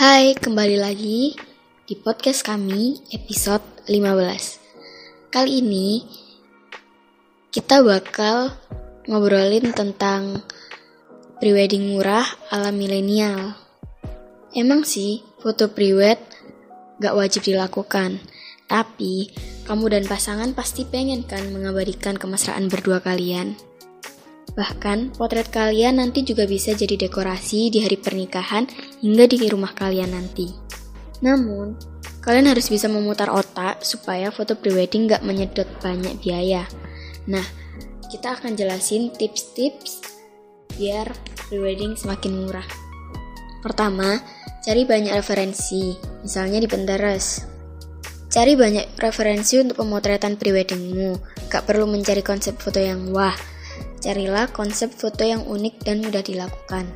Hai, kembali lagi di podcast kami episode 15. Kali ini kita bakal ngobrolin tentang prewedding murah ala milenial. Emang sih, foto prewed gak wajib dilakukan, tapi kamu dan pasangan pasti pengen kan mengabadikan kemesraan berdua kalian. Bahkan, potret kalian nanti juga bisa jadi dekorasi di hari pernikahan hingga di rumah kalian nanti. Namun, kalian harus bisa memutar otak supaya foto prewedding gak menyedot banyak biaya. Nah, kita akan jelasin tips-tips biar prewedding semakin murah. Pertama, cari banyak referensi, misalnya di Pinterest. Cari banyak referensi untuk pemotretan preweddingmu. Gak perlu mencari konsep foto yang wah. Carilah konsep foto yang unik dan mudah dilakukan.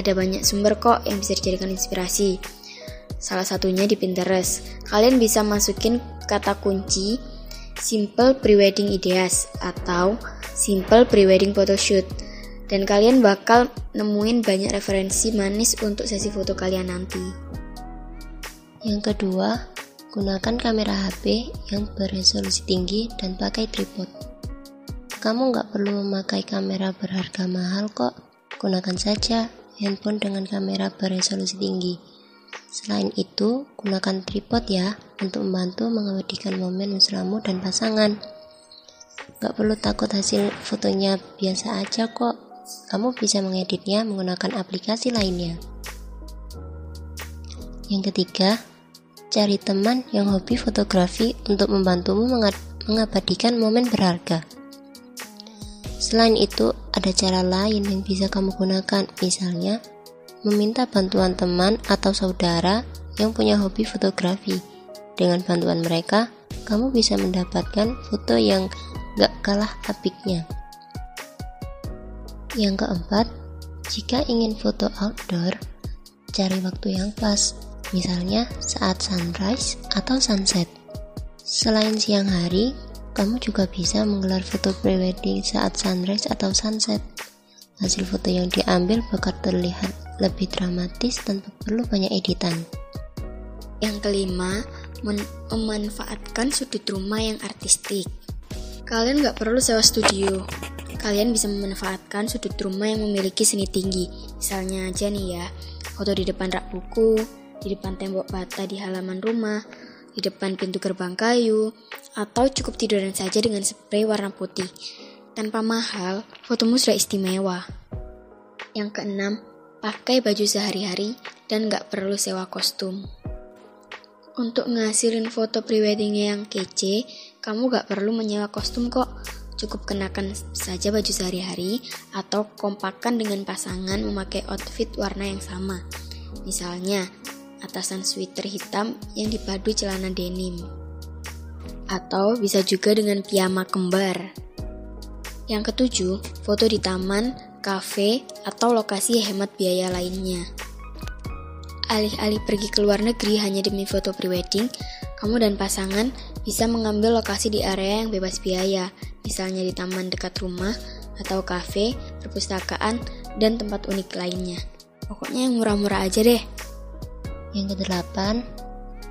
Ada banyak sumber kok yang bisa dijadikan inspirasi. Salah satunya di Pinterest. Kalian bisa masukin kata kunci simple prewedding ideas atau simple prewedding photoshoot. Dan kalian bakal nemuin banyak referensi manis untuk sesi foto kalian nanti. Yang kedua, Gunakan kamera HP yang beresolusi tinggi dan pakai tripod. Kamu nggak perlu memakai kamera berharga mahal kok. Gunakan saja handphone dengan kamera beresolusi tinggi. Selain itu, gunakan tripod ya untuk membantu mengabadikan momen mesramu dan pasangan. Gak perlu takut hasil fotonya biasa aja kok. Kamu bisa mengeditnya menggunakan aplikasi lainnya. Yang ketiga, Cari teman yang hobi fotografi untuk membantumu mengabadikan momen berharga. Selain itu, ada cara lain yang bisa kamu gunakan, misalnya meminta bantuan teman atau saudara yang punya hobi fotografi. Dengan bantuan mereka, kamu bisa mendapatkan foto yang gak kalah apiknya. Yang keempat, jika ingin foto outdoor, cari waktu yang pas misalnya saat sunrise atau sunset. Selain siang hari, kamu juga bisa menggelar foto prewedding saat sunrise atau sunset. Hasil foto yang diambil bakal terlihat lebih dramatis tanpa perlu banyak editan. Yang kelima, memanfaatkan sudut rumah yang artistik. Kalian nggak perlu sewa studio. Kalian bisa memanfaatkan sudut rumah yang memiliki seni tinggi. Misalnya aja nih ya, foto di depan rak buku, di depan tembok bata di halaman rumah, di depan pintu gerbang kayu, atau cukup tiduran saja dengan spray warna putih. Tanpa mahal, fotomu sudah istimewa. Yang keenam, pakai baju sehari-hari dan gak perlu sewa kostum. Untuk ngasilin foto preweddingnya yang kece, kamu gak perlu menyewa kostum kok. Cukup kenakan saja baju sehari-hari atau kompakan dengan pasangan memakai outfit warna yang sama. Misalnya, atasan sweater hitam yang dipadu celana denim. Atau bisa juga dengan piyama kembar. Yang ketujuh, foto di taman, kafe, atau lokasi hemat biaya lainnya. Alih-alih pergi ke luar negeri hanya demi foto prewedding, kamu dan pasangan bisa mengambil lokasi di area yang bebas biaya, misalnya di taman dekat rumah, atau kafe, perpustakaan, dan tempat unik lainnya. Pokoknya yang murah-murah aja deh. Yang kedelapan,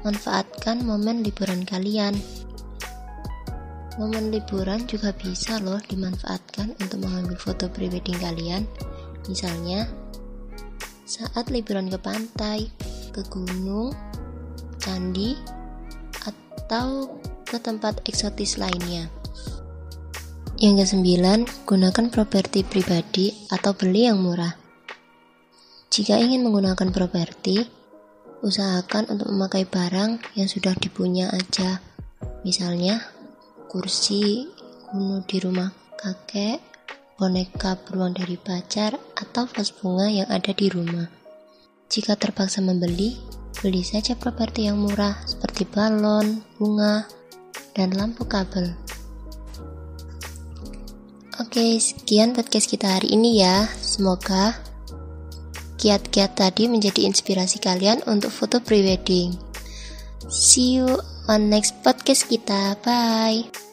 manfaatkan momen liburan kalian. Momen liburan juga bisa loh dimanfaatkan untuk mengambil foto prewedding kalian. Misalnya, saat liburan ke pantai, ke gunung, candi, atau ke tempat eksotis lainnya. Yang kesembilan, gunakan properti pribadi atau beli yang murah. Jika ingin menggunakan properti, usahakan untuk memakai barang yang sudah dipunya aja. Misalnya, kursi kuno di rumah kakek, boneka beruang dari pacar, atau vas bunga yang ada di rumah. Jika terpaksa membeli, beli saja properti yang murah seperti balon, bunga, dan lampu kabel. Oke, sekian podcast kita hari ini ya. Semoga Kiat-kiat tadi menjadi inspirasi kalian untuk foto prewedding. See you on next podcast kita. Bye.